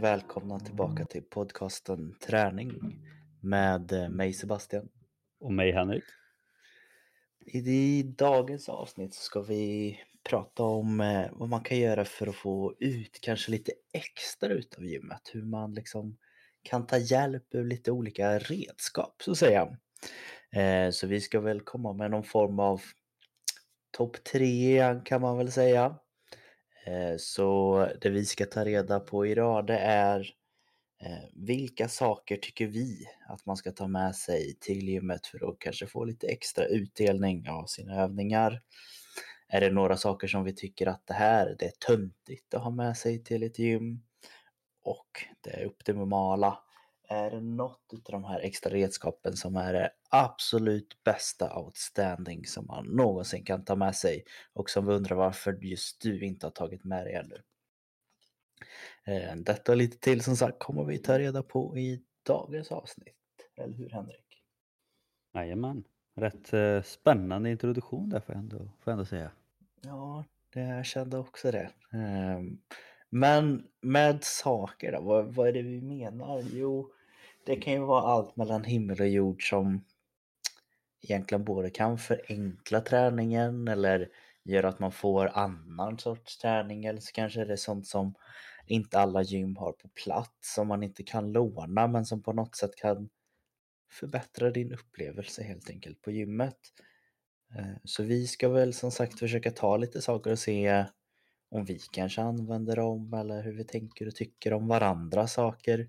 välkomna tillbaka till podcasten Träning med eh, mig Sebastian. Och mig Henrik. I dagens avsnitt ska vi prata om eh, vad man kan göra för att få ut kanske lite extra utav gymmet. Hur man liksom kan ta hjälp ur lite olika redskap så att säga. Eh, så vi ska väl komma med någon form av topp tre kan man väl säga. Eh, så det vi ska ta reda på idag det är eh, vilka saker tycker vi att man ska ta med sig till gymmet för att kanske få lite extra utdelning av sina övningar? Är det några saker som vi tycker att det här det är töntigt att ha med sig till ett gym? Och det är optimala är det något av de här extra redskapen som är det absolut bästa outstanding som man någonsin kan ta med sig och som vi undrar varför just du inte har tagit med dig ännu. Eh, detta och lite till som sagt kommer vi ta reda på i dagens avsnitt. Eller hur Henrik? Jajamän. Rätt eh, spännande introduktion där får jag ändå, får jag ändå säga. Ja, det, jag kände också det. Ehm, men med saker då, vad, vad är det vi menar? Jo, det kan ju vara allt mellan himmel och jord som egentligen både kan förenkla träningen eller gör att man får annan sorts träning eller så kanske det är sånt som inte alla gym har på plats som man inte kan låna men som på något sätt kan förbättra din upplevelse helt enkelt på gymmet. Eh, så vi ska väl som sagt försöka ta lite saker och se om vi kanske använder dem eller hur vi tänker och tycker om varandra saker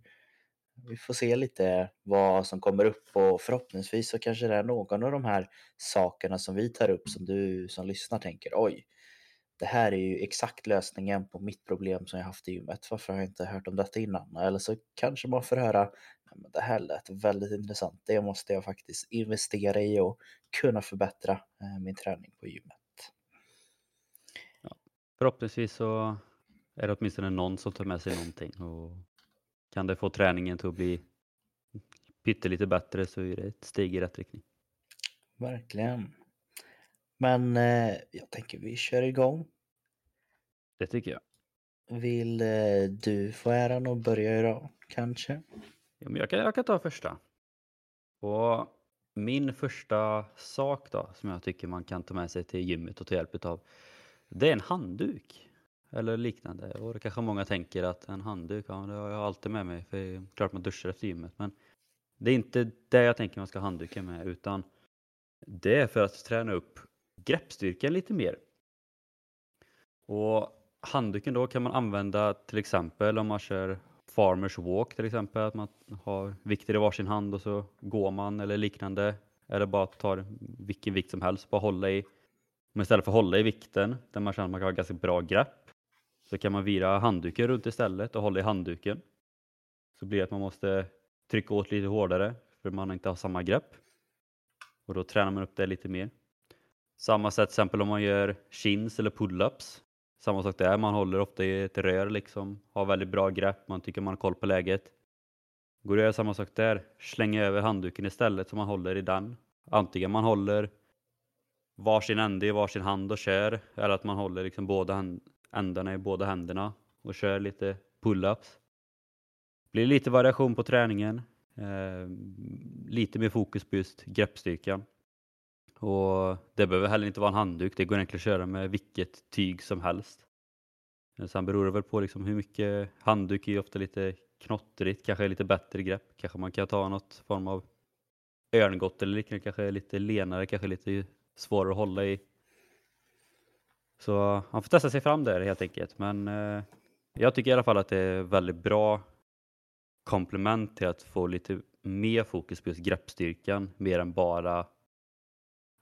vi får se lite vad som kommer upp och förhoppningsvis så kanske det är någon av de här sakerna som vi tar upp som du som lyssnar tänker oj, det här är ju exakt lösningen på mitt problem som jag haft i gymmet. Varför har jag inte hört om detta innan? Eller så kanske man får höra men det här lät väldigt intressant. Det måste jag faktiskt investera i och kunna förbättra eh, min träning på gymmet. Ja, förhoppningsvis så är det åtminstone någon som tar med sig någonting och kan det få träningen till att bli pyttelite bättre så är det ett steg i rätt riktning. Verkligen. Men eh, jag tänker vi kör igång. Det tycker jag. Vill eh, du få äran att börja idag, kanske? Ja, men jag, kan, jag kan ta första. Och min första sak då, som jag tycker man kan ta med sig till gymmet och ta hjälp av, det är en handduk eller liknande. Och det kanske många tänker att en handduk, ja det har jag alltid med mig för det är klart man duschar efter gymmet. Men det är inte det jag tänker man ska ha handduken med utan det är för att träna upp greppstyrkan lite mer. Och handduken då kan man använda till exempel om man kör farmers walk till exempel, att man har vikter i varsin hand och så går man eller liknande. Eller bara tar vilken vikt som helst, bara hålla i. Men istället för att hålla i vikten, där man känner att man kan ha ganska bra grepp, så kan man vira handduken runt istället och hålla i handduken. Så blir det att man måste trycka åt lite hårdare för man inte har samma grepp. Och då tränar man upp det lite mer. Samma sätt till exempel om man gör chins eller pull-ups. Samma sak där, man håller ofta i ett rör liksom, har väldigt bra grepp, man tycker man har koll på läget. Går det att göra samma sak där, slänga över handduken istället så man håller i den. Antingen man håller varsin ände i varsin hand och kör, eller att man håller liksom båda ändarna i båda händerna och kör lite pull-ups. Blir lite variation på träningen. Eh, lite mer fokus på just greppstyrkan. Och det behöver heller inte vara en handduk, det går egentligen att köra med vilket tyg som helst. Eh, sen beror det väl på liksom hur mycket handduk är ofta lite knottrigt, kanske lite bättre grepp. Kanske man kan ta något form av örngott eller liknande, kanske lite lenare, kanske lite svårare att hålla i. Så han får testa sig fram där helt enkelt. Men eh, jag tycker i alla fall att det är väldigt bra komplement till att få lite mer fokus på just greppstyrkan mer än bara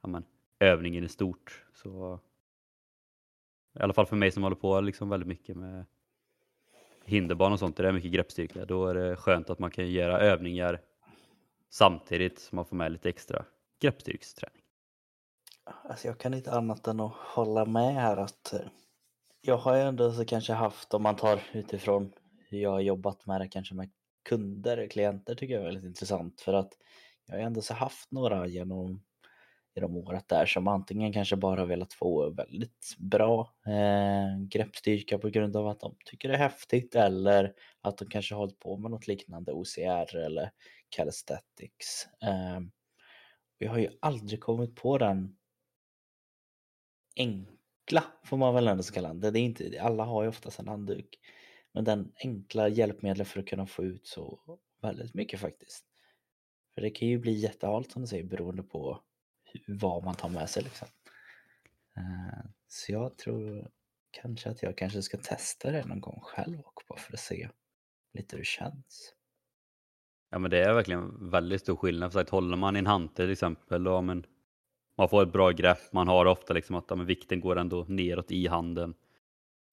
ja, men, övningen i stort. Så, I alla fall för mig som håller på liksom väldigt mycket med hinderbana och sånt, där det är mycket greppstyrka, då är det skönt att man kan göra övningar samtidigt som man får med lite extra greppstyrksträning. Alltså jag kan inte annat än att hålla med här att eh, jag har ju ändå så kanske haft, om man tar utifrån hur jag har jobbat med det kanske med kunder, klienter tycker jag är väldigt intressant för att jag har ändå så haft några genom, genom året där som antingen kanske bara velat få väldigt bra eh, greppstyrka på grund av att de tycker det är häftigt eller att de kanske hållit på med något liknande OCR eller calisthetics. Eh, vi har ju aldrig kommit på den enkla, får man väl ändå kalla den. det är inte, alla har ju oftast en handduk. Men den enkla hjälpmedlet för att kunna få ut så väldigt mycket faktiskt. För det kan ju bli jättehalt som du säger beroende på vad man tar med sig liksom. Eh, så jag tror kanske att jag kanske ska testa det någon gång själv och bara för att se lite hur det känns. Ja men det är verkligen väldigt stor skillnad. För att håller man i en hantel till exempel och men, man får ett bra grepp, man har ofta liksom att ja, vikten går ändå neråt i handen.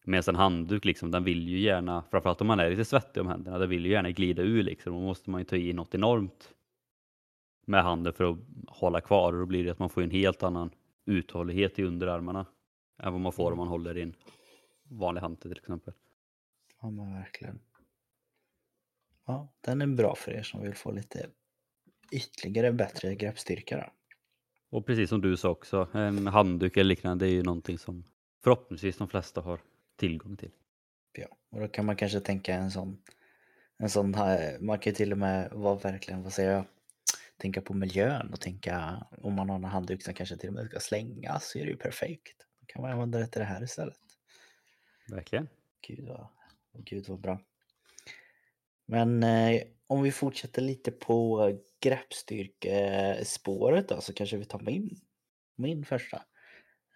Medan en handduk liksom, den vill ju gärna, framförallt om man är lite svettig om händerna, den vill ju gärna glida ur liksom. Då måste man ju ta i något enormt med handen för att hålla kvar och då blir det att man får en helt annan uthållighet i underarmarna än vad man får om man håller i en vanlig hantel till exempel. Ja men verkligen. Ja, den är bra för er som vill få lite ytterligare bättre greppstyrka då. Och precis som du sa också, en handduk eller liknande det är ju någonting som förhoppningsvis de flesta har tillgång till. Ja, och då kan man kanske tänka en sån, en sån här, man kan till och med vara verkligen, vad säger jag, tänka på miljön och tänka om man har en handduk som kanske till och med ska slängas så är det ju perfekt. Då kan man använda det till det här istället. Verkligen. Gud vad, Gud vad bra. Men eh, om vi fortsätter lite på greppstyrkespåret då så kanske vi tar min, min första.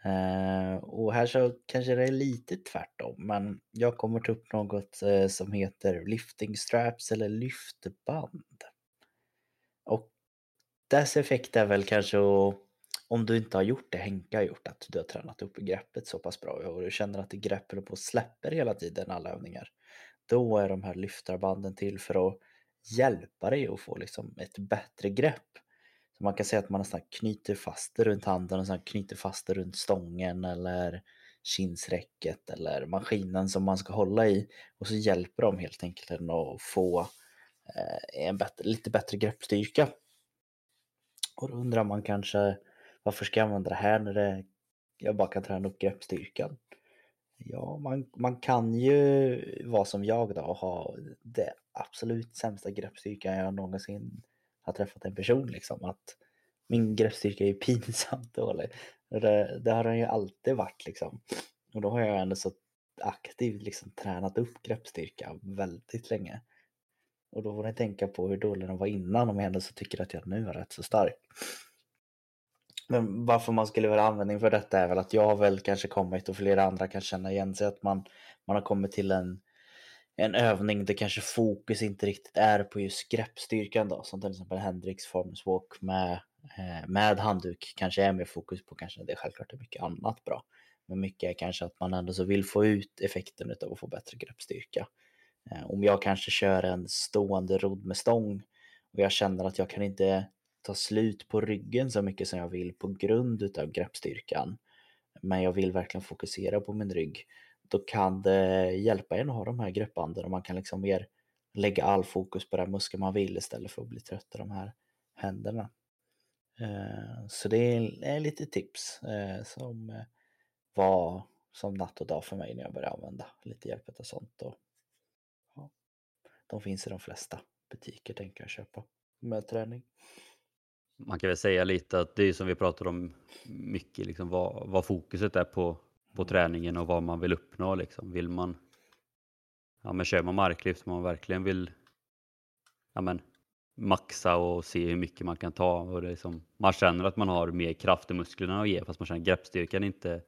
Eh, och här så kanske det är lite tvärtom men jag kommer ta upp något eh, som heter lifting straps eller lyftband. Och dess effekt är väl kanske att om du inte har gjort det Henke har gjort, att du har tränat upp greppet så pass bra och du känner att det greppet på släpper hela tiden alla övningar. Då är de här lyftarbanden till för att hjälpa dig att få liksom ett bättre grepp. Så man kan säga att man nästan knyter fast det runt handen och sen knyter fast det runt stången eller kinsräcket eller maskinen som man ska hålla i och så hjälper de helt enkelt en att få eh, en bättre, lite bättre greppstyrka. Och då undrar man kanske varför ska jag använda det här när det, jag bara kan träna upp greppstyrkan? Ja, man, man kan ju vara som jag då och ha det absolut sämsta greppstyrkan jag någonsin har träffat en person liksom. Att min greppstyrka är pinsamt dålig. Det, det har den ju alltid varit liksom. Och då har jag ändå så aktivt liksom tränat upp greppstyrka väldigt länge. Och då får ni tänka på hur dålig den var innan om jag ändå så tycker att jag nu är rätt så stark. Men varför man skulle vilja användning för detta är väl att jag har väl kanske kommit och flera andra kan känna igen sig att man, man har kommit till en, en övning där kanske fokus inte riktigt är på just greppstyrkan då, som till exempel Hendrix Formless Walk med, eh, med handduk kanske är mer fokus på kanske det är självklart är mycket annat bra. Men mycket är kanske att man ändå så vill få ut effekten av att få bättre greppstyrka. Eh, om jag kanske kör en stående rodd med stång och jag känner att jag kan inte ta slut på ryggen så mycket som jag vill på grund utav greppstyrkan. Men jag vill verkligen fokusera på min rygg. Då kan det hjälpa en att ha de här greppbanden och man kan liksom mer lägga all fokus på den muskel man vill istället för att bli trött i de här händerna. Eh, så det är lite tips eh, som eh, var som natt och dag för mig när jag började använda lite hjälp av sånt. Och, ja, de finns i de flesta butiker tänker jag köpa med träning man kan väl säga lite att det är som vi pratar om mycket, liksom vad, vad fokuset är på, på träningen och vad man vill uppnå. Liksom. Vill man, ja men kör man marklyft, man verkligen vill ja men, maxa och se hur mycket man kan ta och det är som, man känner att man har mer kraft i musklerna att ge fast man känner att greppstyrkan inte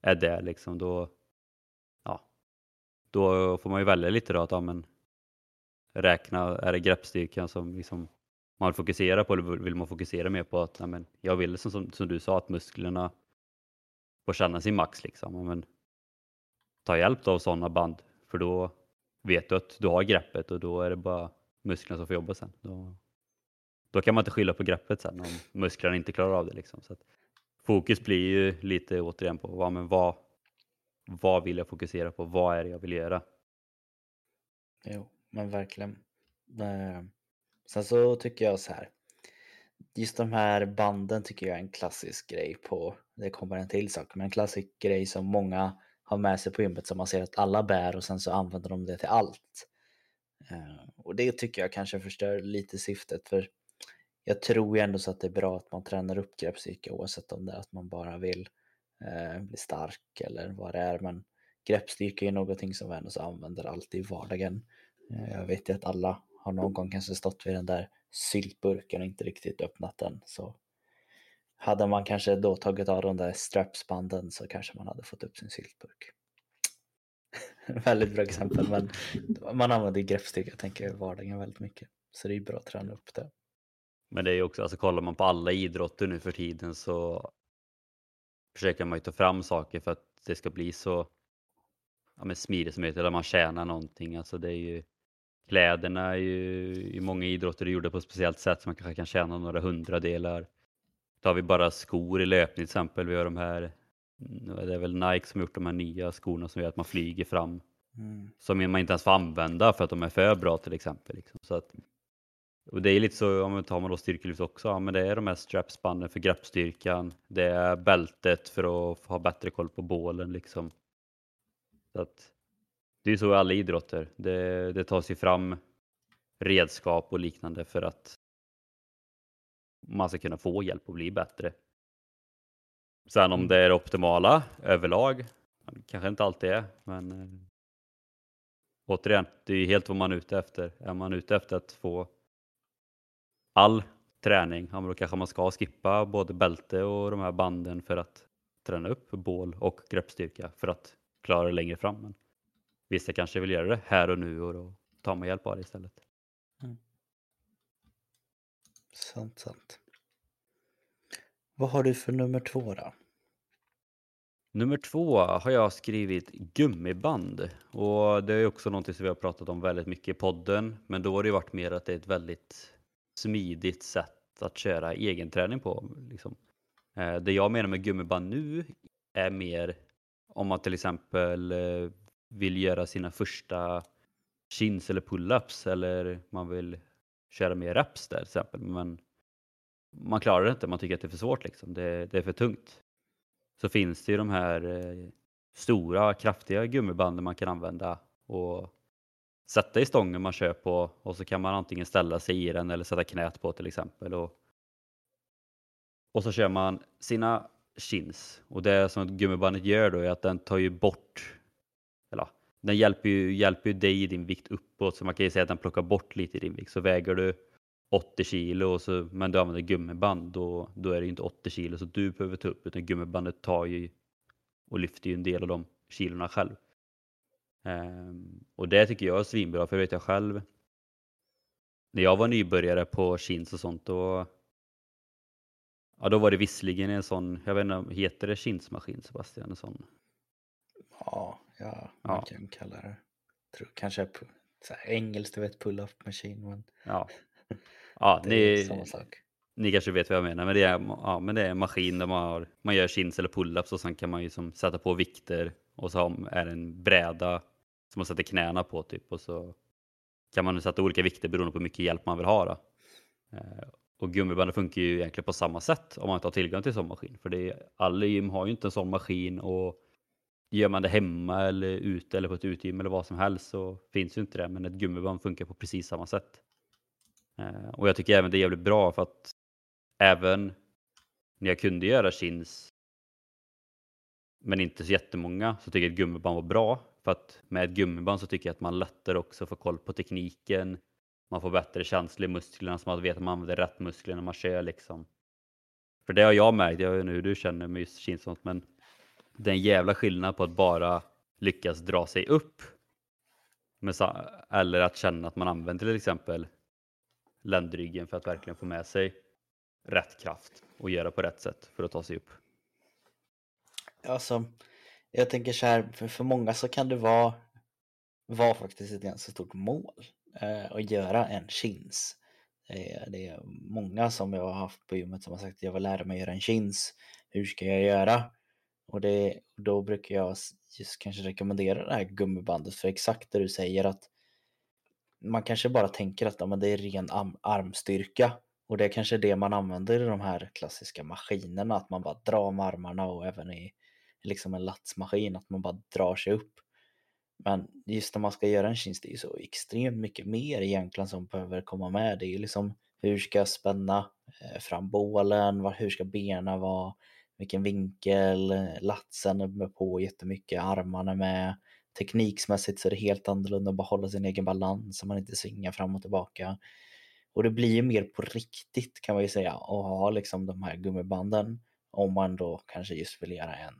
är där liksom då, ja, då får man ju välja lite då att ja, men, räkna, är det greppstyrkan som liksom man fokuserar på eller vill man fokusera mer på att men, jag vill som, som, som, du sa att musklerna får känna sin max liksom. Men, ta hjälp av sådana band för då vet du att du har greppet och då är det bara musklerna som får jobba sen. Då, då kan man inte skylla på greppet sen om musklerna inte klarar av det. Liksom. Så att, fokus blir ju lite återigen på vad, men vad, vad vill jag fokusera på? Vad är det jag vill göra? Jo, men verkligen. Sen så tycker jag så här. just de här banden tycker jag är en klassisk grej på, det kommer en till sak, men en klassisk grej som många har med sig på gymmet som man ser att alla bär och sen så använder de det till allt. Eh, och det tycker jag kanske förstör lite syftet för jag tror ju ändå så att det är bra att man tränar upp greppstyrka oavsett om det är att man bara vill eh, bli stark eller vad det är. Men greppstyrka är någonting som vi ändå så använder alltid i vardagen. Eh, jag vet ju att alla har någon gång kanske stått vid den där syltburken och inte riktigt öppnat den. Så hade man kanske då tagit av de där strapsbanden så kanske man hade fått upp sin syltburk. väldigt bra exempel men man använder greppstyrka tänker jag i vardagen väldigt mycket. Så det är bra att träna upp det. Men det är ju också, alltså kollar man på alla idrotter nu för tiden så försöker man ju ta fram saker för att det ska bli så ja, men smidigt som möjligt eller man tjänar någonting. Alltså det är ju, kläderna är ju i många idrotter är gjorda på ett speciellt sätt så man kanske kan tjäna några hundradelar. Tar vi bara skor i löpning till exempel, vi har de här, det är väl Nike som har gjort de här nya skorna som gör att man flyger fram. Mm. Som man inte ens får använda för att de är för bra till exempel. Liksom. Så att, och det är lite så, om man tar man då styrkelyft också, ja, men det är de här strapsbanden för greppstyrkan. Det är bältet för att ha bättre koll på bålen liksom. Så att, det är så i alla idrotter. Det, det tas ju fram redskap och liknande för att man ska kunna få hjälp att bli bättre. Sen om mm. det är optimala överlag, kanske inte alltid är, men äh, återigen, det är helt vad man är ute efter. Är man ute efter att få all träning, ja, men då kanske man ska skippa både bälte och de här banden för att träna upp bål och greppstyrka för att klara det längre fram. Men vissa kanske vill göra det här och nu och då tar man hjälp av det istället. Mm. Sant, sant. Vad har du för nummer två då? Nummer två har jag skrivit gummiband och det är också någonting som vi har pratat om väldigt mycket i podden. Men då har det varit mer att det är ett väldigt smidigt sätt att köra egenträning på. Liksom. Eh, det jag menar med gummiband nu är mer om man till exempel eh, vill göra sina första chins eller pull-ups eller man vill köra mer reps där till exempel. Men man klarar det inte, man tycker att det är för svårt liksom. det, det är för tungt. Så finns det ju de här eh, stora kraftiga gummibanden man kan använda och sätta i stången man kör på och så kan man antingen ställa sig i den eller sätta knät på till exempel. Och, och så kör man sina chins och det som gummibandet gör då är att den tar ju bort den hjälper ju, hjälper ju dig i din vikt uppåt så man kan ju säga att den plockar bort lite i din vikt. Så väger du 80 kilo så, men du använder gummiband då, då är det ju inte 80 kilo så du behöver ta upp utan gummibandet tar ju och lyfter ju en del av de kilorna själv. Um, och det tycker jag är svinbra för det vet jag själv. När jag var nybörjare på chins och sånt då Ja då var det visserligen en sån, jag vet inte, heter det chinsmaskin Sebastian? En sån? Ja, ja man ja. kan kalla det. Tror, kanske så här, engelskt, du vet pull-up machine. Men... Ja, ja ni, samma sak. ni kanske vet vad jag menar. Men det är, ja, men det är en maskin där man, har, man gör chins eller pull-ups och sen kan man ju som sätta på vikter och så är det en bräda som man sätter knäna på typ och så kan man sätta olika vikter beroende på hur mycket hjälp man vill ha. Då. Eh, och gummibandet funkar ju egentligen på samma sätt om man inte har tillgång till en sån maskin. För det är, alla gym har ju inte en sån maskin och gör man det hemma eller ute eller på ett utegym eller vad som helst så finns ju inte det. Men ett gummiband funkar på precis samma sätt. Eh, och jag tycker även det är jävligt bra för att även när jag kunde göra chins men inte så jättemånga så tycker jag att gummiband var bra. För att med ett gummiband så tycker jag att man lättare också får koll på tekniken. Man får bättre känsla i musklerna så man vet att man använder rätt muskler när man kör liksom. För det har jag märkt, jag vet inte hur du känner med just chinsont men det är en jävla skillnad på att bara lyckas dra sig upp eller att känna att man använder till exempel ländryggen för att verkligen få med sig rätt kraft och göra på rätt sätt för att ta sig upp. Alltså, jag tänker så här, för, för många så kan det vara, vara faktiskt ett ganska stort mål eh, att göra en chins. Det det är många som jag har haft på gymmet som har sagt att jag vill lära mig göra en chins. Hur ska jag göra? Och det, då brukar jag just kanske rekommendera det här gummibandet för exakt det du säger att man kanske bara tänker att ja, men det är ren armstyrka Och det är kanske det man använder i de här klassiska maskinerna, att man bara drar med armarna och även i liksom en latsmaskin, att man bara drar sig upp. Men just när man ska göra en chins, det är ju så extremt mycket mer egentligen som behöver komma med. Det är ju liksom hur ska jag spänna eh, fram bålen, hur ska benen vara, vilken vinkel, latsen är med på jättemycket, armarna med. Tekniksmässigt så är det helt annorlunda att bara hålla sin egen balans så man inte svingar fram och tillbaka. Och det blir ju mer på riktigt kan man ju säga att ha liksom de här gummibanden om man då kanske just vill göra en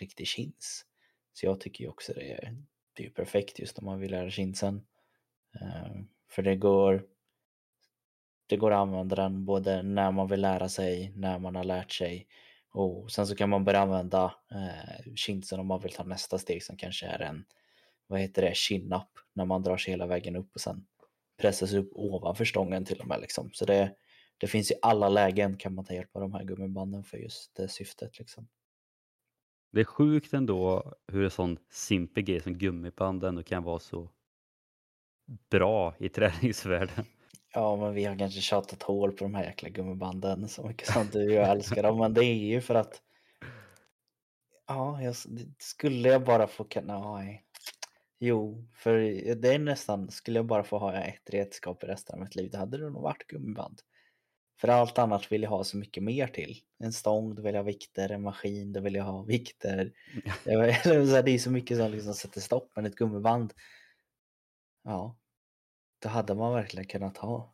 riktig chins. Så jag tycker ju också det är, det är perfekt just om man vill göra chinsen. Eh, för det går det går att använda den både när man vill lära sig, när man har lärt sig och sen så kan man börja använda eh, chinsen om man vill ta nästa steg som kanske är en vad heter det, chin-up när man drar sig hela vägen upp och sen pressas upp ovanför stången till och med liksom. Så det, det finns i alla lägen kan man ta hjälp av de här gummibanden för just det syftet liksom. Det är sjukt ändå hur en sån simpel grej som gummiband ändå kan vara så bra i träningsvärlden. Ja, men vi har kanske tjatat hål på de här jäkla gummibanden så mycket som du och jag älskar dem. Men det är ju för att Ja, jag, skulle jag bara få. Nej. Jo, för det är nästan, skulle jag bara få ha ett redskap i resten av mitt liv, då hade det nog varit gummiband. För allt annat vill jag ha så mycket mer till. En stång, då vill jag ha vikter, en maskin, då vill jag ha vikter. det är så mycket som liksom sätter stopp, men ett gummiband, ja, det hade man verkligen kunnat ha.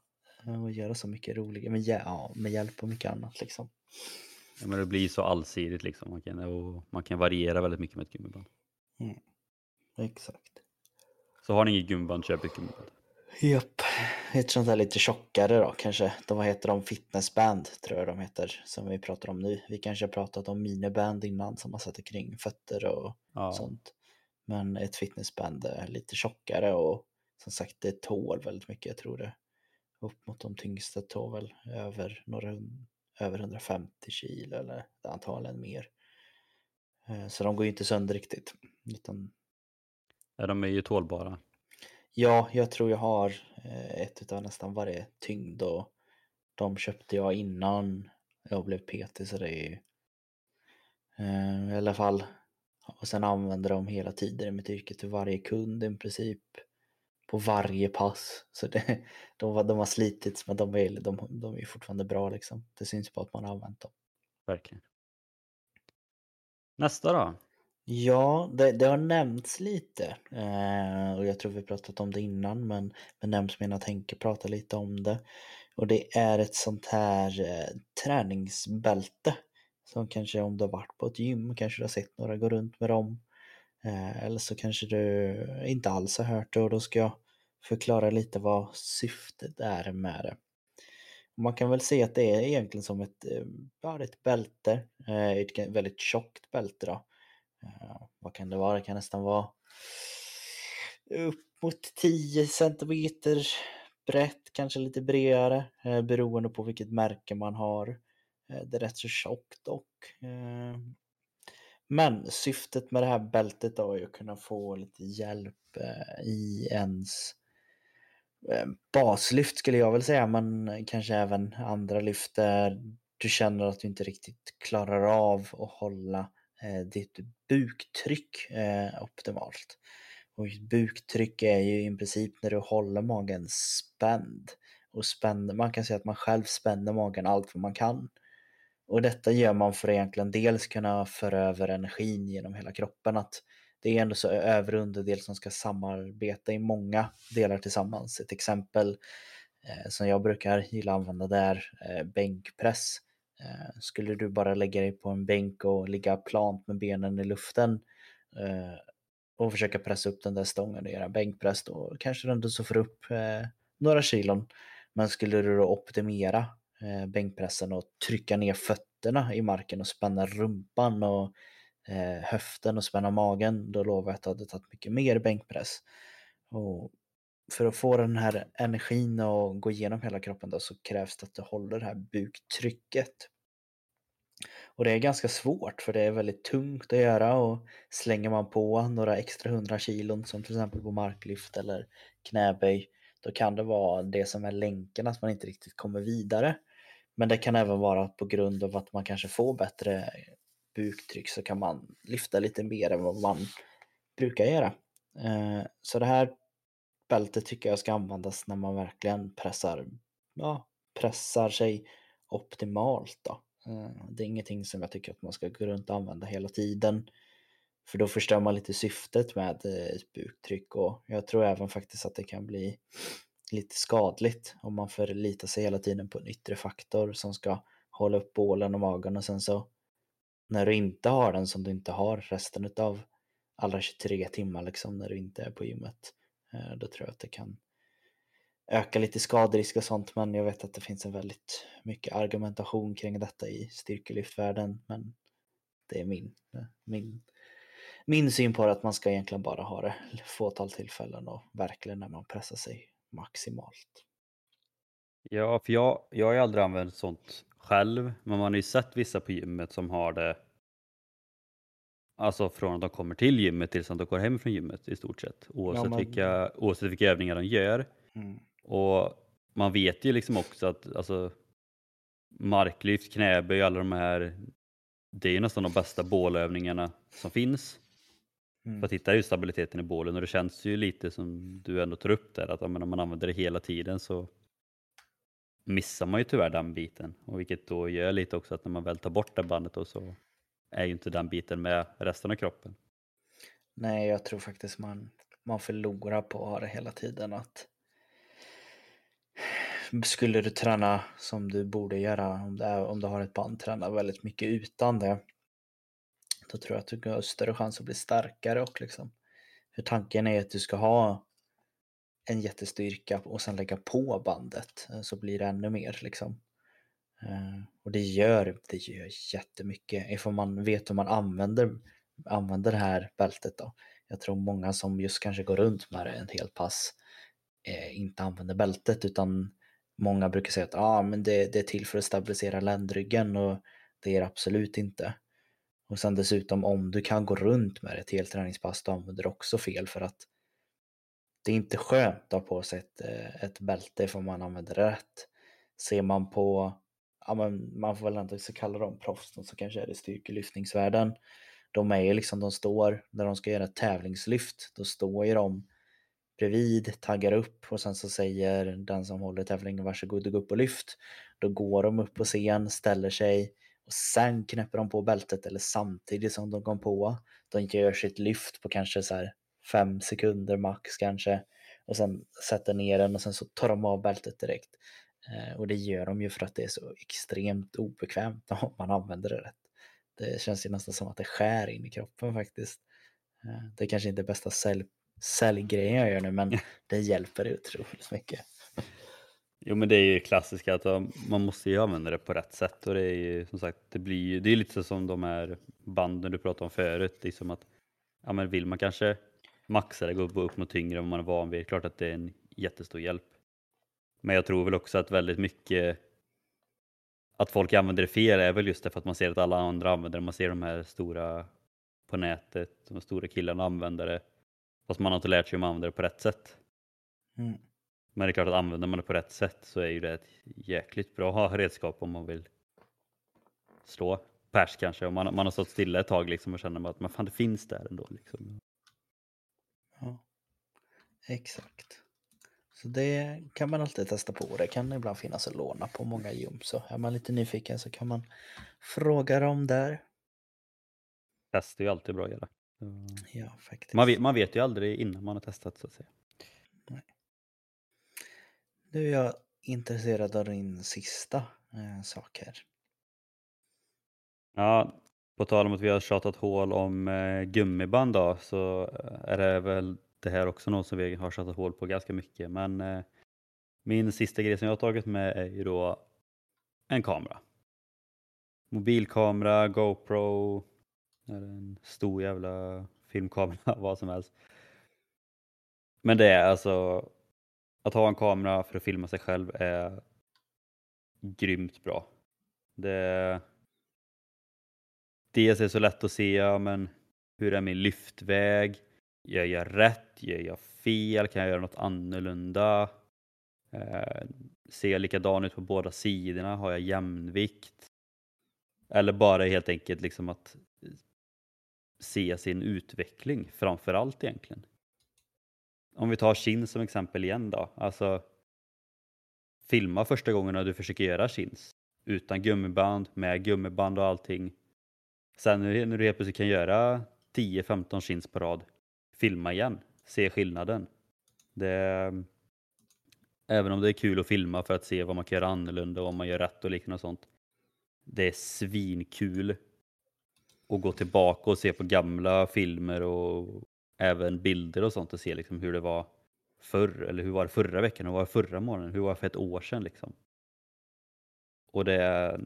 Och göra så mycket roligt, med, ja, med hjälp och mycket annat liksom. Ja, men det blir så allsidigt liksom. Man kan, och man kan variera väldigt mycket med ett gummiband. Mm. Exakt. Så har ni inget gummiband, köp ett gummiband. Japp, ett sånt där lite tjockare då kanske. De, vad heter de? Fitnessband tror jag de heter som vi pratar om nu. Vi kanske har pratat om miniband innan som man sätter kring fötter och ja. sånt. Men ett fitnessband är lite tjockare och som sagt det tål väldigt mycket. Jag tror det upp mot de tyngsta tål väl över, några, över 150 kilo eller antagligen mer. Eh, så de går ju inte sönder riktigt. Utan Ja, de är ju tålbara. Ja, jag tror jag har eh, ett utav nästan varje tyngd och de köpte jag innan jag blev PT så det är ju eh, i alla fall och sen använder de hela tiden i mitt yrke till varje kund i princip på varje pass. Så det, de, de har slitits men de är, de, de är fortfarande bra liksom. Det syns på att man har använt dem. Verkligen. Nästa då? Ja, det, det har nämnts lite eh, och jag tror vi pratat om det innan men, men nämns mina tänker prata lite om det. Och det är ett sånt här eh, träningsbälte som kanske om du har varit på ett gym kanske du har sett några gå runt med dem. Eh, eller så kanske du inte alls har hört det och då ska jag förklara lite vad syftet är med det. Man kan väl se att det är egentligen som ett, eh, bara ett bälte, eh, ett väldigt tjockt bälte då eh, vad kan det vara? Det kan nästan vara upp mot 10 centimeter brett, kanske lite bredare beroende på vilket märke man har. Det är rätt så tjockt dock. Men syftet med det här bältet då är att kunna få lite hjälp i ens Eh, baslyft skulle jag väl säga, men kanske även andra lyft där du känner att du inte riktigt klarar av att hålla eh, ditt buktryck eh, optimalt. Och buktryck är ju i princip när du håller magen spänd. Och spänd, man kan säga att man själv spänner magen allt vad man kan. Och detta gör man för att egentligen dels kunna föra över energin genom hela kroppen. Att det är ändå så övre underdel som ska samarbeta i många delar tillsammans. Ett exempel eh, som jag brukar gilla att använda det är eh, bänkpress. Eh, skulle du bara lägga dig på en bänk och ligga plant med benen i luften eh, och försöka pressa upp den där stången och göra bänkpress då kanske du ändå så får upp eh, några kilon. Men skulle du då optimera eh, bänkpressen och trycka ner fötterna i marken och spänna rumpan och Eh, höften och spänna magen, då lovar jag att du hade tagit mycket mer bänkpress. Och för att få den här energin att gå igenom hela kroppen då, så krävs det att du håller det här buktrycket. Och det är ganska svårt för det är väldigt tungt att göra och slänger man på några extra hundra kilon som till exempel på marklyft eller knäböj då kan det vara det som är länken att man inte riktigt kommer vidare. Men det kan även vara på grund av att man kanske får bättre buktryck så kan man lyfta lite mer än vad man brukar göra. Eh, så det här bältet tycker jag ska användas när man verkligen pressar, ja, pressar sig optimalt. Då. Eh, det är ingenting som jag tycker att man ska gå runt och använda hela tiden. För då förstör man lite syftet med eh, ett buktryck och jag tror även faktiskt att det kan bli lite skadligt om man förlitar sig hela tiden på en yttre faktor som ska hålla upp bålen och magen och sen så när du inte har den som du inte har resten av alla 23 timmar liksom när du inte är på gymmet eh, då tror jag att det kan öka lite skaderisk och sånt men jag vet att det finns en väldigt mycket argumentation kring detta i styrkelyftvärlden men det är min, eh, min, min syn på det att man ska egentligen bara ha det fåtal tillfällen och verkligen när man pressar sig maximalt. Ja, för jag, jag har ju aldrig använt sånt själv, men man har ju sett vissa på gymmet som har det Alltså från att de kommer till gymmet tills att de går hem från gymmet i stort sett. Oavsett, ja, men... vilka, oavsett vilka övningar de gör. Mm. Och man vet ju liksom också att alltså, marklyft, knäböj, alla de här, det är ju nästan de bästa bålövningarna som finns. Mm. För att hitta just stabiliteten i bålen och det känns ju lite som du ändå tar upp där att om man använder det hela tiden så missar man ju tyvärr den biten och vilket då gör lite också att när man väl tar bort det bandet då så är ju inte den biten med resten av kroppen. Nej, jag tror faktiskt man, man förlorar på att ha det hela tiden. Att skulle du träna som du borde göra, om, det är, om du har ett band, träna väldigt mycket utan det, då tror jag att du har större chans att bli starkare och liksom. För tanken är att du ska ha en jättestyrka och sen lägga på bandet eh, så blir det ännu mer liksom. Eh, och det gör, det gör jättemycket ifall man vet hur man använder, använder det här bältet då. Jag tror många som just kanske går runt med det en hel pass eh, inte använder bältet utan många brukar säga att ah, men det, det är till för att stabilisera ländryggen och det är det absolut inte. Och sen dessutom om du kan gå runt med ett helt träningspass då använder du också fel för att det är inte skönt att ha på sig ett, eh, ett bälte för man använder det rätt. Ser man på, ja men man får väl ändå så kalla dem proffs, så kanske är det styrkelyftningsvärlden. De är ju liksom, de står, när de ska göra ett tävlingslyft, då står ju de bredvid, taggar upp och sen så säger den som håller tävlingen varsågod och gå upp och lyft. Då går de upp på scen, ställer sig och sen knäpper de på bältet eller samtidigt som de kom på. De gör sitt lyft på kanske så här fem sekunder max kanske och sen sätter ner den och sen så tar de av bältet direkt. Eh, och det gör de ju för att det är så extremt obekvämt om man använder det rätt. Det känns ju nästan som att det skär in i kroppen faktiskt. Eh, det är kanske inte är bästa sälj, säljgrejen jag gör nu men det hjälper otroligt mycket. Jo men det är ju klassiskt att man måste ju använda det på rätt sätt och det är ju som sagt det blir ju, det är lite som de här banden du pratade om förut, liksom att ja men vill man kanske maxa det, gå upp, något tyngre än man är van vid, det är klart att det är en jättestor hjälp. Men jag tror väl också att väldigt mycket att folk använder det fel är väl just det för att man ser att alla andra använder det, man ser de här stora på nätet, de stora killarna använder det, fast man har inte lärt sig om att använda det på rätt sätt. Mm. Men det är klart att använder man det på rätt sätt så är ju det ett jäkligt bra redskap om man vill slå pers kanske. Om man, man har stått stilla ett tag liksom och känner att man, fan, det finns där ändå. Liksom. Ja, exakt. Så det kan man alltid testa på. Det kan ibland finnas att låna på många gym. Så är man lite nyfiken så kan man fråga dem där. Test är ju alltid bra att göra. Ja, faktiskt. Man vet, man vet ju aldrig innan man har testat så att säga. Nej. Nu är jag intresserad av din sista eh, sak här. Ja, på tal om att vi har tjatat hål om eh, gummiband då, så eh, är det väl det här också något som vi har tjatat hål på ganska mycket. Men eh, min sista grej som jag har tagit med är ju då en kamera. Mobilkamera, GoPro, en stor jävla filmkamera, vad som helst. Men det är alltså att ha en kamera för att filma sig själv är grymt bra. Det dels är det så lätt att se, ja, men hur är min lyftväg? Gör jag rätt? Gör jag fel? Kan jag göra något annorlunda? Eh, ser jag likadan ut på båda sidorna? Har jag jämnvikt? Eller bara helt enkelt liksom att eh, se sin utveckling framför allt egentligen. Om vi tar chins som exempel igen då. Alltså, filma första gången när du försöker göra chins. Utan gummiband, med gummiband och allting. Sen när du helt plötsligt kan göra 10-15 chins på rad, filma igen. Se skillnaden. Det, även om det är kul att filma för att se vad man kan göra annorlunda och om man gör rätt och liknande och sånt. Det är svinkul att gå tillbaka och se på gamla filmer och även bilder och sånt och se liksom hur det var förr, eller hur var det förra veckan, hur var det förra månaden, hur var det för ett år sedan liksom. Och det,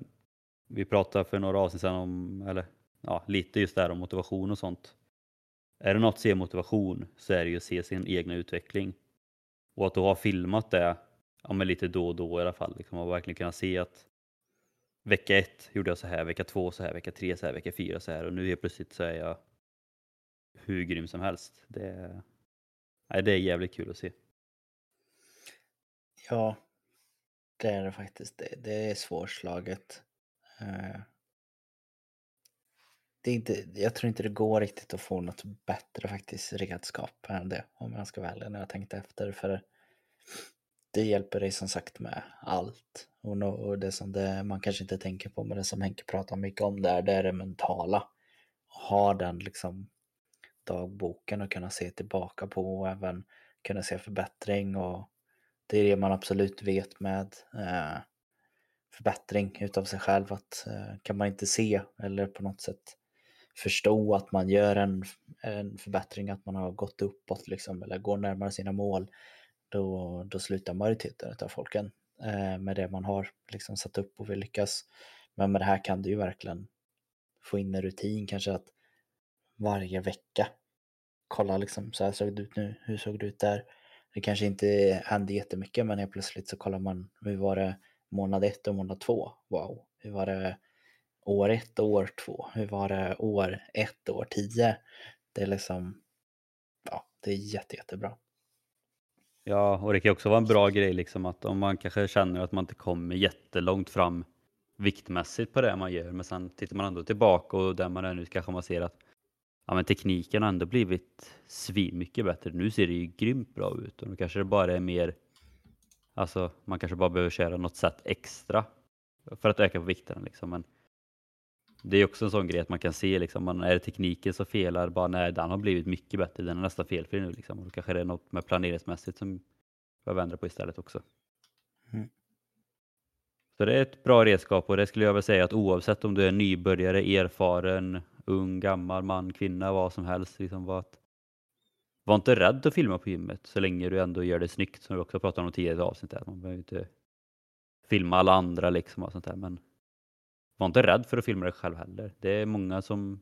vi pratade för några avsnitt sedan om, eller ja, lite just där om motivation och sånt. Är det något att se motivation så är det ju att se sin egna utveckling. Och att du har filmat det, ja men lite då och då i alla fall, liksom, och verkligen kunna se att vecka ett gjorde jag så här, vecka två så här, vecka tre så här, vecka fyra så här och nu helt plötsligt så är jag hur grym som helst. Det, nej, det är jävligt kul att se. Ja, det är det faktiskt. Det, det är svårslaget. Eh, det är inte, jag tror inte det går riktigt att få något bättre faktiskt redskap än det om jag ska vara ärlig när jag tänkte efter. För det hjälper dig som sagt med allt. Och, no, och det som det, man kanske inte tänker på men det som Henke pratar mycket om där det är det mentala. Ha den liksom dagboken och kunna se tillbaka på och även kunna se förbättring och det är det man absolut vet med eh, förbättring utav sig själv att eh, kan man inte se eller på något sätt förstå att man gör en, en förbättring, att man har gått uppåt liksom, eller går närmare sina mål, då, då slutar majoriteten av folken eh, med det man har liksom satt upp och vill lyckas. Men med det här kan du ju verkligen få in en rutin, kanske att varje vecka kolla liksom, så här såg det ut nu, hur såg det ut där? Det kanske inte hände jättemycket men helt plötsligt så kollar man hur var det månad ett och månad två? Wow, hur var det år ett och år två? Hur var det år ett och år tio? Det är liksom, ja, det är jätte, jättebra. Ja, och det kan också vara en bra grej liksom att om man kanske känner att man inte kommer jättelångt fram viktmässigt på det man gör, men sen tittar man ändå tillbaka och där man är nu kanske man ser att ja, men tekniken har ändå blivit svin mycket bättre. Nu ser det ju grymt bra ut och nu kanske det bara är mer, alltså man kanske bara behöver köra något sätt extra för att öka på vikten liksom. Men det är också en sån grej att man kan se liksom, man, är det tekniken som felar, bara nej den har blivit mycket bättre, den är nästan felfri nu liksom. Och då kanske det är något med planeringsmässigt som behöver ändra på istället också. Mm. Så det är ett bra redskap och det skulle jag väl säga att oavsett om du är nybörjare, erfaren, ung, gammal, man, kvinna, vad som helst. Liksom att, var inte rädd att filma på gymmet så länge du ändå gör det snyggt som vi också pratade om tidigare i avsnittet. Man behöver inte filma alla andra liksom och sånt där. Men var inte rädd för att filma dig själv heller. Det är många som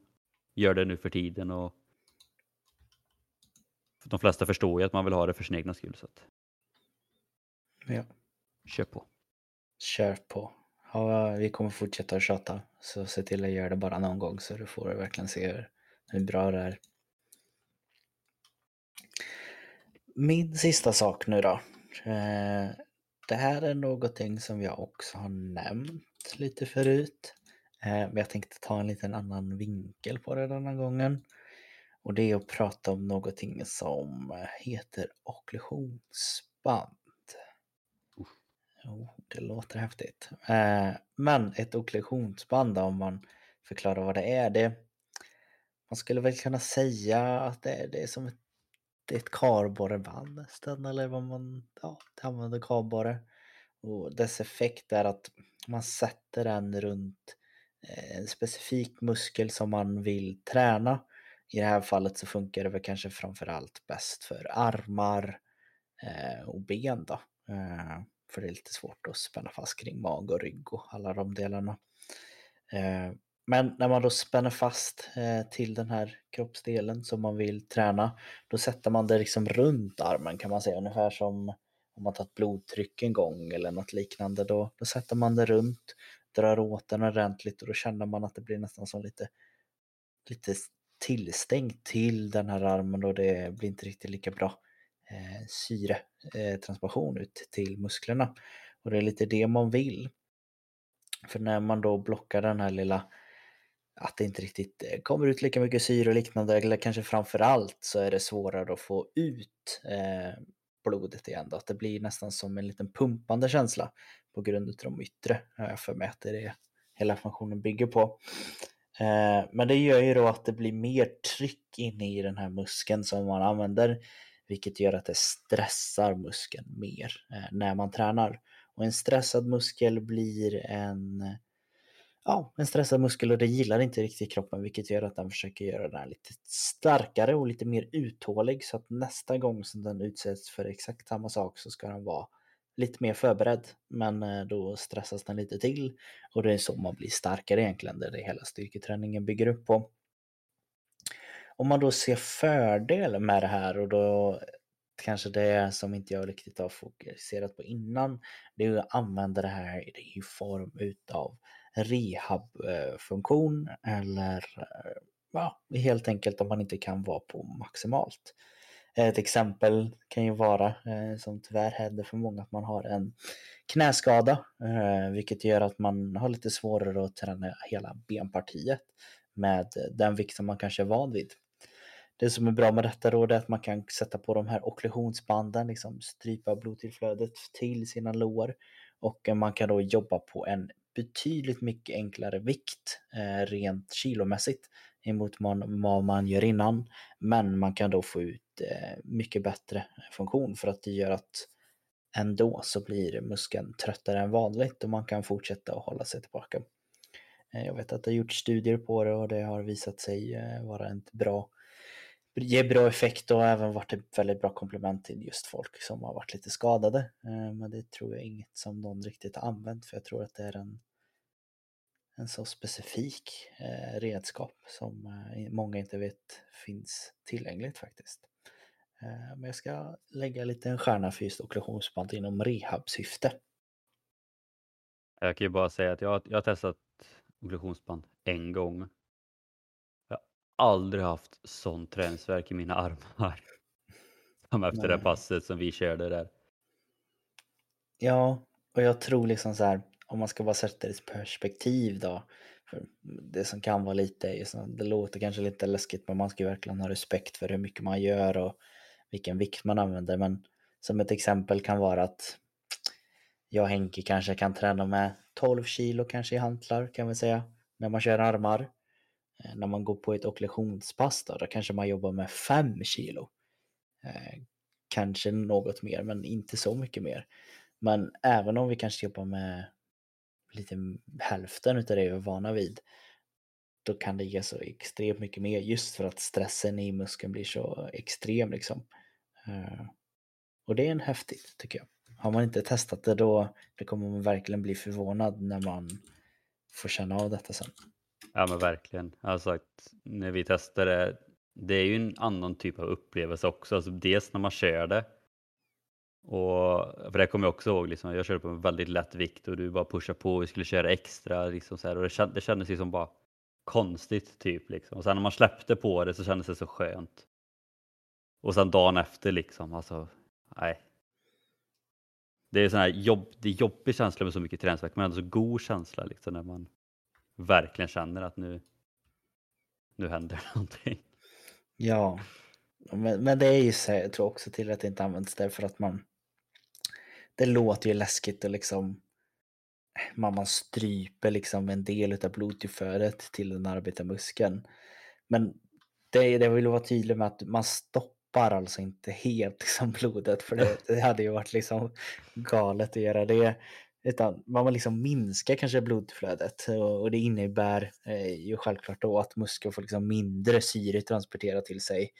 gör det nu för tiden och de flesta förstår ju att man vill ha det för sin egna skull. Så att... Ja. Kör på. Kör på. Ja, vi kommer fortsätta att tjata. Så se till att göra det bara någon gång så du får verkligen se hur bra det är. Min sista sak nu då. Eh, det här är någonting som jag också har nämnt lite förut. Eh, men jag tänkte ta en liten annan vinkel på det denna gången. Och det är att prata om någonting som heter okklusionsband. Jo, det låter häftigt. Eh, men ett okklusionsband om man förklarar vad det är. Det, man skulle väl kunna säga att det är, det är som ett, det är ett kardborreband nästan. Eller vad man ja, använder kardborre. Och dess effekt är att man sätter den runt eh, en specifik muskel som man vill träna. I det här fallet så funkar det väl kanske framförallt bäst för armar eh, och ben då. Eh, för det är lite svårt att spänna fast kring mag och rygg och alla de delarna. Men när man då spänner fast eh, till den här kroppsdelen som man vill träna, då sätter man det liksom runt armen kan man säga, ungefär som om man tar ett blodtryck en gång eller något liknande. Då, då sätter man det runt, drar åt den ordentligt och då känner man att det blir nästan som lite, lite tillstängt till den här armen och det blir inte riktigt lika bra eh, syretransmission eh, ut till musklerna. Och det är lite det man vill. För när man då blockar den här lilla att det inte riktigt eh, kommer ut lika mycket syre och liknande, eller kanske framför allt så är det svårare att få ut eh, blodet igen. Då. Att det blir nästan som en liten pumpande känsla på grund av de yttre, har jag för mig att det är det hela funktionen bygger på. Eh, men det gör ju då att det blir mer tryck inne i den här muskeln som man använder, vilket gör att det stressar muskeln mer eh, när man tränar. Och en stressad muskel blir en ja, en stressad muskel och det gillar inte riktigt kroppen vilket gör att den försöker göra den lite starkare och lite mer uthållig så att nästa gång som den utsätts för exakt samma sak så ska den vara lite mer förberedd. Men eh, då stressas den lite till och det är så man blir starkare egentligen, det är det hela styrketräningen bygger upp på. Om man då ser fördel med det här och då kanske det som inte jag riktigt har fokuserat på innan, det är att använda det här i form utav rehabfunktion eller eh, ja, helt enkelt om man inte kan vara på maximalt. Ett exempel kan ju vara, eh, som tyvärr händer för många, att man har en knäskada, eh, vilket gör att man har lite svårare att träna hela benpartiet med den vikt som man kanske är van vid. Det som är bra med detta då är att man kan sätta på de här okklusionsbanden, liksom strypa blodtillflödet till sina lår och man kan då jobba på en betydligt mycket enklare vikt eh, rent kilomässigt emot man, vad man gör innan. Men man kan då få ut eh, mycket bättre funktion för att det gör att ändå så blir muskeln tröttare än vanligt och man kan fortsätta att hålla sig tillbaka. Eh, jag vet att det har gjorts studier på det och det har visat sig eh, vara ett bra ger bra effekt och även varit ett väldigt bra komplement till just folk som har varit lite skadade. Eh, men det tror jag inget som någon riktigt har använt för jag tror att det är en, en så specifik eh, redskap som eh, många inte vet finns tillgängligt faktiskt. Men jag ska lägga lite en stjärna för just okklusionsband inom rehabsyfte. Jag kan ju bara säga att jag, jag har testat okklusionsband en gång aldrig haft sån träningsvärk i mina armar. Som efter Nej. det passet som vi körde där. Ja, och jag tror liksom så här, om man ska bara sätta det i perspektiv då. För det som kan vara lite, det låter kanske lite läskigt men man ska ju verkligen ha respekt för hur mycket man gör och vilken vikt man använder. Men som ett exempel kan vara att jag och Henke kanske kan träna med 12 kilo kanske i hantlar kan vi säga när man kör armar. Eh, när man går på ett okklusionspass då, då kanske man jobbar med 5 kilo. Eh, kanske något mer, men inte så mycket mer. Men även om vi kanske jobbar med lite hälften av det vi är vana vid, då kan det ge så extremt mycket mer just för att stressen i muskeln blir så extrem liksom. Eh, och det är en häftigt tycker jag. Har man inte testat det då, då kommer man verkligen bli förvånad när man får känna av detta sen. Ja men verkligen. Alltså att när vi testade, det är ju en annan typ av upplevelse också. Alltså dels när man kör det. Och, för det kommer jag också ihåg, liksom, jag körde på en väldigt lätt vikt och du bara pushade på och vi skulle köra extra. Liksom, så här, och det, känd, det kändes liksom bara konstigt typ. Liksom. Och sen när man släppte på det så kändes det så skönt. Och sen dagen efter liksom, alltså, nej. Det är sån här jobb, det är jobbig känsla med så mycket träningsvärk men ändå så god känsla liksom när man verkligen känner att nu, nu händer någonting. Ja, men, men det är ju så, jag tror också till att det inte används därför att man det låter ju läskigt och liksom man, man stryper liksom en del av blodtillflödet till den arbetarmuskeln. Men det, det vill vara tydlig med att man stoppar alltså inte helt liksom blodet för det, det hade ju varit liksom galet att göra det. Utan man liksom minskar kanske blodflödet och det innebär eh, ju självklart då att muskeln får liksom mindre syre transporterat till sig.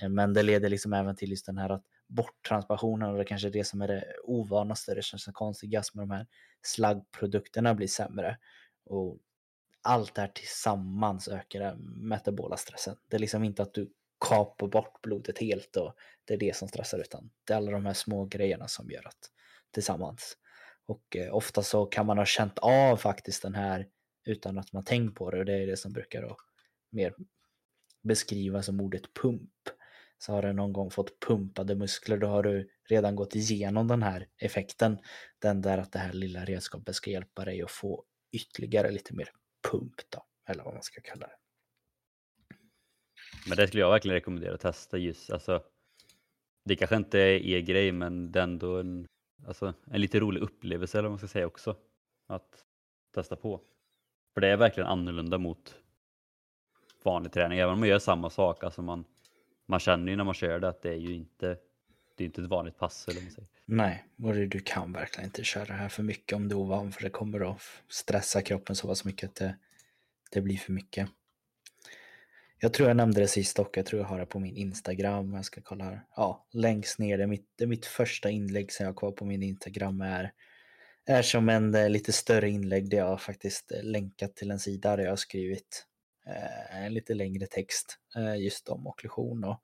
Eh, men det leder liksom även till just den här att borttranspirationen och det kanske är det som är det ovanaste, det känns konstigast med de här slaggprodukterna blir sämre. Och allt det här tillsammans ökar den metabola stressen. Det är liksom inte att du kapar bort blodet helt och det är det som stressar utan det är alla de här små grejerna som gör att tillsammans och eh, ofta så kan man ha känt av faktiskt den här utan att man tänkt på det och det är det som brukar då mer beskrivas som ordet pump. så har du någon gång fått pumpade muskler, då har du redan gått igenom den här effekten. Den där att det här lilla redskapet ska hjälpa dig att få ytterligare lite mer pump då, eller vad man ska kalla det. Men det skulle jag verkligen rekommendera att testa just, alltså det kanske inte är er grej, men det är ändå en, alltså, en lite rolig upplevelse eller vad man ska säga också. Att testa på. För det är verkligen annorlunda mot vanlig träning, även om man gör samma sak. Alltså man, man känner ju när man kör det att det är ju inte, det är inte ett vanligt pass. Eller vad man säger. Nej, och du kan verkligen inte köra det här för mycket om du är ovan, för det kommer att stressa kroppen så pass mycket att det, det blir för mycket. Jag tror jag nämnde det sist och jag tror jag har det på min Instagram. Jag ska kolla här. Ja, längst ner. Det är mitt, det är mitt första inlägg som jag har kvar på min Instagram. Är, är som en eh, lite större inlägg där jag faktiskt eh, länkat till en sida där jag har skrivit eh, en lite längre text eh, just om okklusion och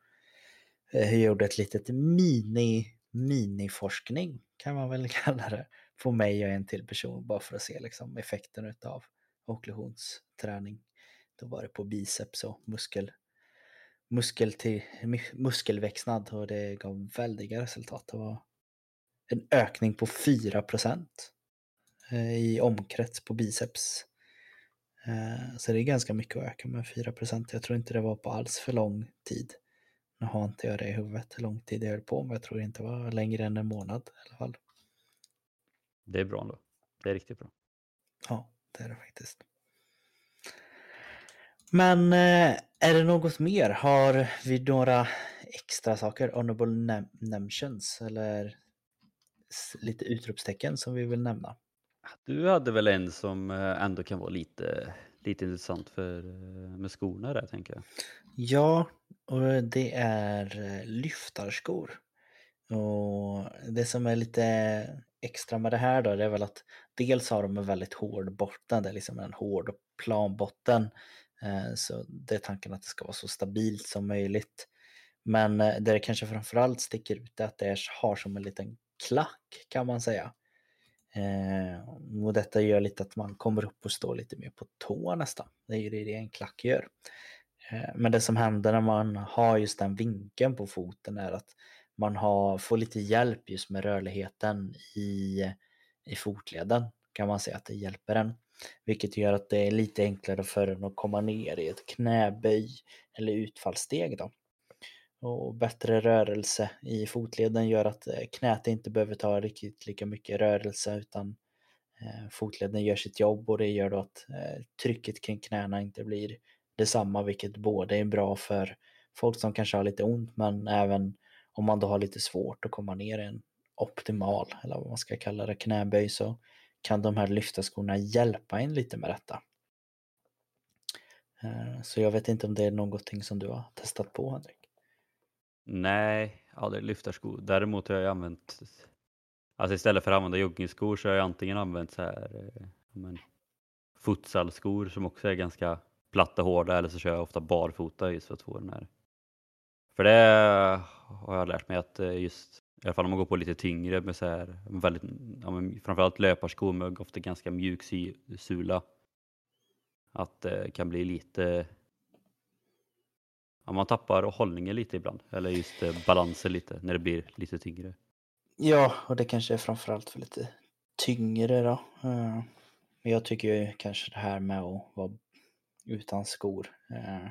eh, jag gjorde ett litet mini miniforskning kan man väl kalla det på mig och en till person bara för att se liksom effekten av okklusionsträning. Då var det på biceps och muskel, muskel till, muskelväxnad och det gav väldiga resultat. Det var en ökning på 4 eh, i omkrets på biceps. Eh, så det är ganska mycket att öka med 4% Jag tror inte det var på alls för lång tid. Nu har inte jag det i huvudet hur lång tid jag höll på, men jag tror inte det var längre än en månad i alla fall. Det är bra ändå. Det är riktigt bra. Ja, det är det faktiskt. Men eh, är det något mer? Har vi några extra saker? Honorable mentions eller lite utropstecken som vi vill nämna? Du hade väl en som eh, ändå kan vara lite, lite intressant för, eh, med skorna där tänker jag. Ja, och det är lyftarskor. Och det som är lite extra med det här då, det är väl att dels har de en väldigt hård botten, det är liksom en hård plan botten Eh, så det är tanken att det ska vara så stabilt som möjligt. Men eh, det kanske framförallt sticker ut är att det har som en liten klack kan man säga. Eh, och detta gör lite att man kommer upp och står lite mer på tå nästan. Det är ju det en klack gör. Men det som händer när man har just den vinkeln på foten är att man har, får lite hjälp just med rörligheten i, i fotleden kan man säga att det hjälper en. Vilket gör att det är lite enklare för en att komma ner i ett knäböj eller utfallssteg. Då. Och bättre rörelse i fotleden gör att eh, knät inte behöver ta riktigt lika mycket rörelse utan eh, fotleden gör sitt jobb och det gör då att eh, trycket kring knäna inte blir detsamma vilket både är bra för folk som kanske har lite ont men även om man då har lite svårt att komma ner i en optimal eller vad man ska kalla det knäböj så kan de här lyftarskorna hjälpa en lite med detta. Eh, så jag vet inte om det är någonting som du har testat på Henrik? Nej, aldrig lyftarskor. Däremot har jag använt, alltså istället för att använda joggingskor så har jag antingen använt så här eh, men, futsalskor som också är ganska platta och hårda eller så kör jag ofta barfota just för att få den här. För det har jag lärt mig att eh, just i alla fall om man går på lite tyngre med så här, väldigt, ja, men framförallt löparskor med ofta ganska mjuk sula. Att eh, det kan bli lite, ja, man tappar hållningen lite ibland, eller just eh, balansen lite när det blir lite tyngre. Ja, och det kanske är framförallt för lite tyngre då. Uh, men jag tycker ju kanske det här med att vara utan skor. Uh,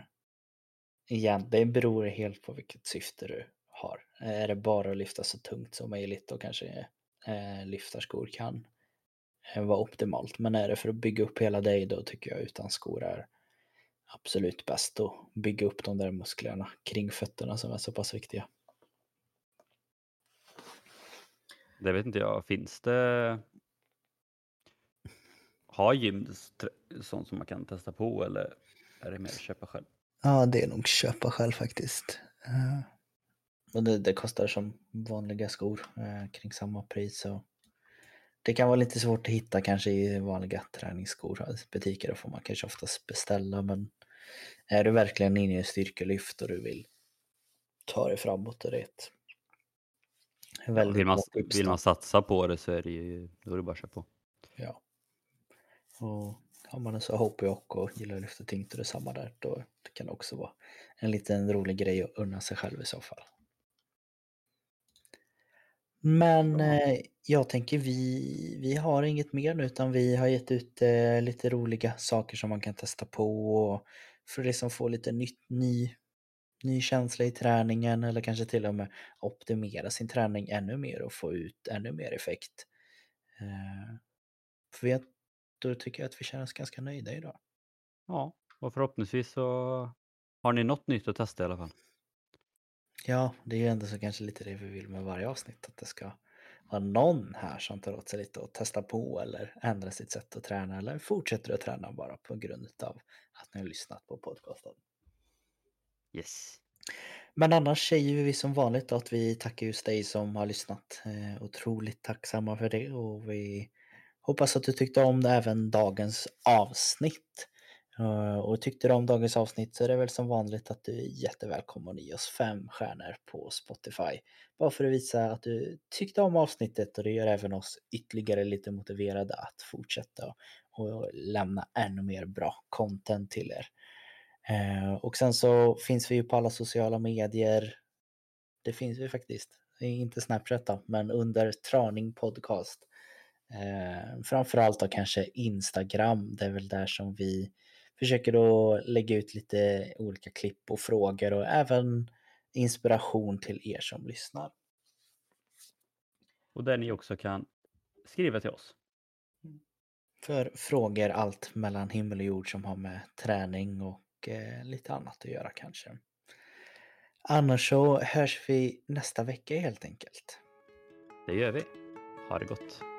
igen, det beror helt på vilket syfte du har. Är det bara att lyfta så tungt som möjligt då kanske eh, lyftarskor kan eh, vara optimalt. Men är det för att bygga upp hela dig då tycker jag utan skor är absolut bäst att bygga upp de där musklerna kring fötterna som är så pass viktiga. Det vet inte jag, finns det har gym sånt som man kan testa på eller är det mer att köpa själv? Ja, det är nog köpa själv faktiskt. Och det, det, kostar som vanliga skor eh, kring samma pris. Så det kan vara lite svårt att hitta kanske i vanliga träningsskor. Butiker får man kanske oftast beställa men är du verkligen inne i styrkelyft och du vill ta dig framåt och det är ett väldigt vill, man, vill man satsa på det så är det ju, då är det bara att köra på. Ja. Och Har man en så hoppig och och gillar att lyfta tyngd och detsamma där, då det kan det också vara en liten rolig grej att unna sig själv i så fall. Men eh, jag tänker vi, vi har inget mer nu utan vi har gett ut eh, lite roliga saker som man kan testa på och för att liksom få lite nytt, ny, ny känsla i träningen eller kanske till och med optimera sin träning ännu mer och få ut ännu mer effekt. Eh, för jag, då tycker jag att vi känner oss ganska nöjda idag. ja, och förhoppningsvis så har ni något nytt att testa i alla fall. Ja, det är ju ändå så kanske lite det vi vill med varje avsnitt, att det ska vara någon här som tar åt sig lite och testar på eller ändrar sitt sätt att träna eller fortsätter att träna bara på grund av att ni har lyssnat på podcasten. Yes. Men annars säger vi som vanligt att vi tackar just dig som har lyssnat. Eh, otroligt tacksamma för det och vi hoppas att du tyckte om det även dagens avsnitt. Eh, och tyckte du om dagens avsnitt så är det väl som vanligt att du är jättevälkommen att ge oss fem stjärnor på Spotify. Bara för att visa att du tyckte om avsnittet och det gör även oss ytterligare lite motiverade att fortsätta och lämna ännu mer bra content till er. Eh, och sen så finns vi ju på alla sociala medier. Det finns vi faktiskt. Inte Snapchat då, men under Traning Podcast. Eh, framförallt då kanske Instagram. Det är väl där som vi försöker att lägga ut lite olika klipp och frågor och även inspiration till er som lyssnar. Och där ni också kan skriva till oss. För frågor allt mellan himmel och jord som har med träning och eh, lite annat att göra kanske. Annars så hörs vi nästa vecka helt enkelt. Det gör vi. Ha det gott.